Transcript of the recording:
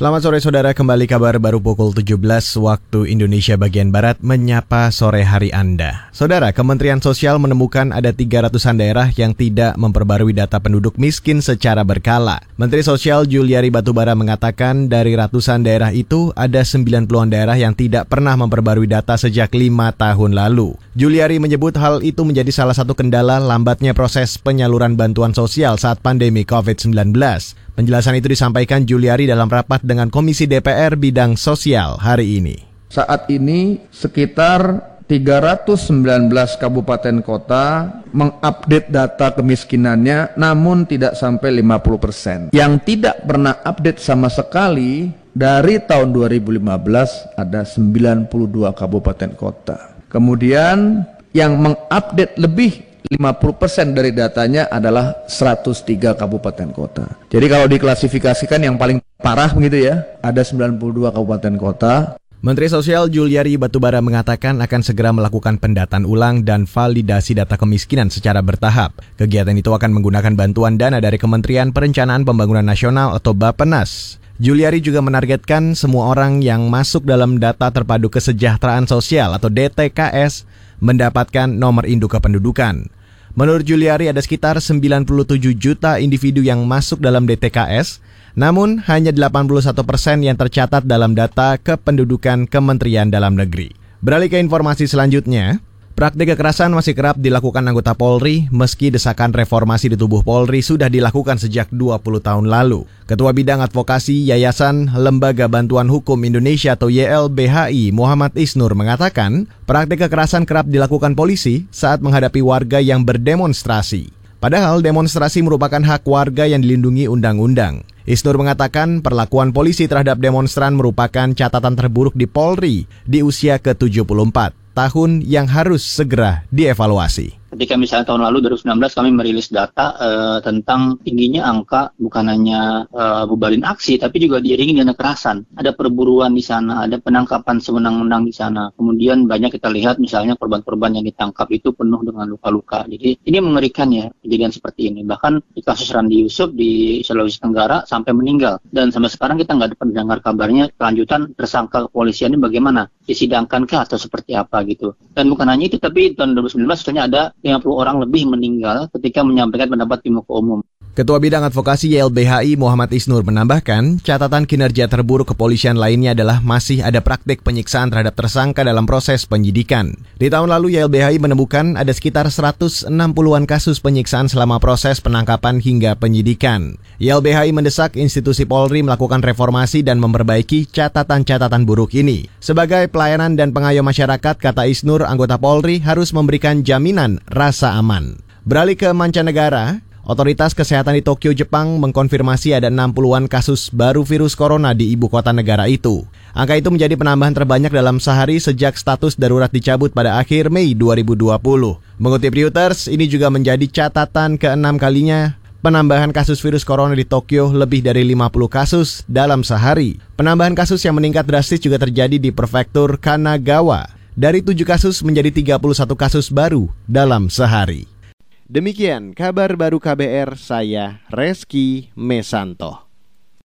Selamat sore saudara, kembali kabar baru pukul 17 waktu Indonesia bagian Barat menyapa sore hari Anda. Saudara, Kementerian Sosial menemukan ada 300-an daerah yang tidak memperbarui data penduduk miskin secara berkala. Menteri Sosial Juliari Batubara mengatakan dari ratusan daerah itu ada 90-an daerah yang tidak pernah memperbarui data sejak lima tahun lalu. Juliari menyebut hal itu menjadi salah satu kendala lambatnya proses penyaluran bantuan sosial saat pandemi COVID-19. Penjelasan itu disampaikan Juliari dalam rapat dengan Komisi DPR bidang sosial hari ini. Saat ini sekitar 319 kabupaten kota mengupdate data kemiskinannya namun tidak sampai 50 persen. Yang tidak pernah update sama sekali dari tahun 2015 ada 92 kabupaten kota. Kemudian yang mengupdate lebih 50% dari datanya adalah 103 kabupaten kota. Jadi kalau diklasifikasikan yang paling parah begitu ya, ada 92 kabupaten kota. Menteri Sosial Juliari Batubara mengatakan akan segera melakukan pendataan ulang dan validasi data kemiskinan secara bertahap. Kegiatan itu akan menggunakan bantuan dana dari Kementerian Perencanaan Pembangunan Nasional atau Bapenas. Juliari juga menargetkan semua orang yang masuk dalam data terpadu kesejahteraan sosial atau DTKS mendapatkan nomor induk kependudukan. Menurut Juliari ada sekitar 97 juta individu yang masuk dalam DTKS, namun hanya 81 persen yang tercatat dalam data kependudukan Kementerian Dalam Negeri. Beralih ke informasi selanjutnya, Praktik kekerasan masih kerap dilakukan anggota Polri meski desakan reformasi di tubuh Polri sudah dilakukan sejak 20 tahun lalu. Ketua Bidang Advokasi Yayasan Lembaga Bantuan Hukum Indonesia atau YLBHI Muhammad Isnur mengatakan, praktik kekerasan kerap dilakukan polisi saat menghadapi warga yang berdemonstrasi. Padahal demonstrasi merupakan hak warga yang dilindungi undang-undang. Isnur mengatakan perlakuan polisi terhadap demonstran merupakan catatan terburuk di Polri di usia ke-74 tahun yang harus segera dievaluasi ketika misalnya tahun lalu 2019 kami merilis data uh, tentang tingginya angka bukan hanya uh, bubarin aksi tapi juga diiringi dengan kekerasan. Ada perburuan di sana, ada penangkapan semenang-menang di sana. Kemudian banyak kita lihat misalnya korban-korban yang ditangkap itu penuh dengan luka-luka. Jadi ini mengerikan ya kejadian seperti ini. Bahkan di kasus Randi Yusuf di Sulawesi Tenggara sampai meninggal dan sampai sekarang kita nggak dapat mendengar kabarnya kelanjutan tersangka kepolisian ini bagaimana disidangkan kah atau seperti apa gitu. Dan bukan hanya itu tapi tahun 2019 sebenarnya ada 50 orang lebih meninggal ketika menyampaikan pendapat di muka umum. Ketua Bidang Advokasi YLBHI Muhammad Isnur menambahkan, catatan kinerja terburuk kepolisian lainnya adalah masih ada praktik penyiksaan terhadap tersangka dalam proses penyidikan. Di tahun lalu YLBHI menemukan ada sekitar 160-an kasus penyiksaan selama proses penangkapan hingga penyidikan. YLBHI mendesak institusi Polri melakukan reformasi dan memperbaiki catatan-catatan buruk ini. Sebagai pelayanan dan pengayom masyarakat, kata Isnur, anggota Polri harus memberikan jaminan rasa aman. Beralih ke mancanegara, Otoritas Kesehatan di Tokyo, Jepang mengkonfirmasi ada 60-an kasus baru virus corona di ibu kota negara itu. Angka itu menjadi penambahan terbanyak dalam sehari sejak status darurat dicabut pada akhir Mei 2020. Mengutip Reuters, ini juga menjadi catatan keenam kalinya penambahan kasus virus corona di Tokyo lebih dari 50 kasus dalam sehari. Penambahan kasus yang meningkat drastis juga terjadi di prefektur Kanagawa. Dari 7 kasus menjadi 31 kasus baru dalam sehari. Demikian kabar baru KBR, saya Reski Mesanto.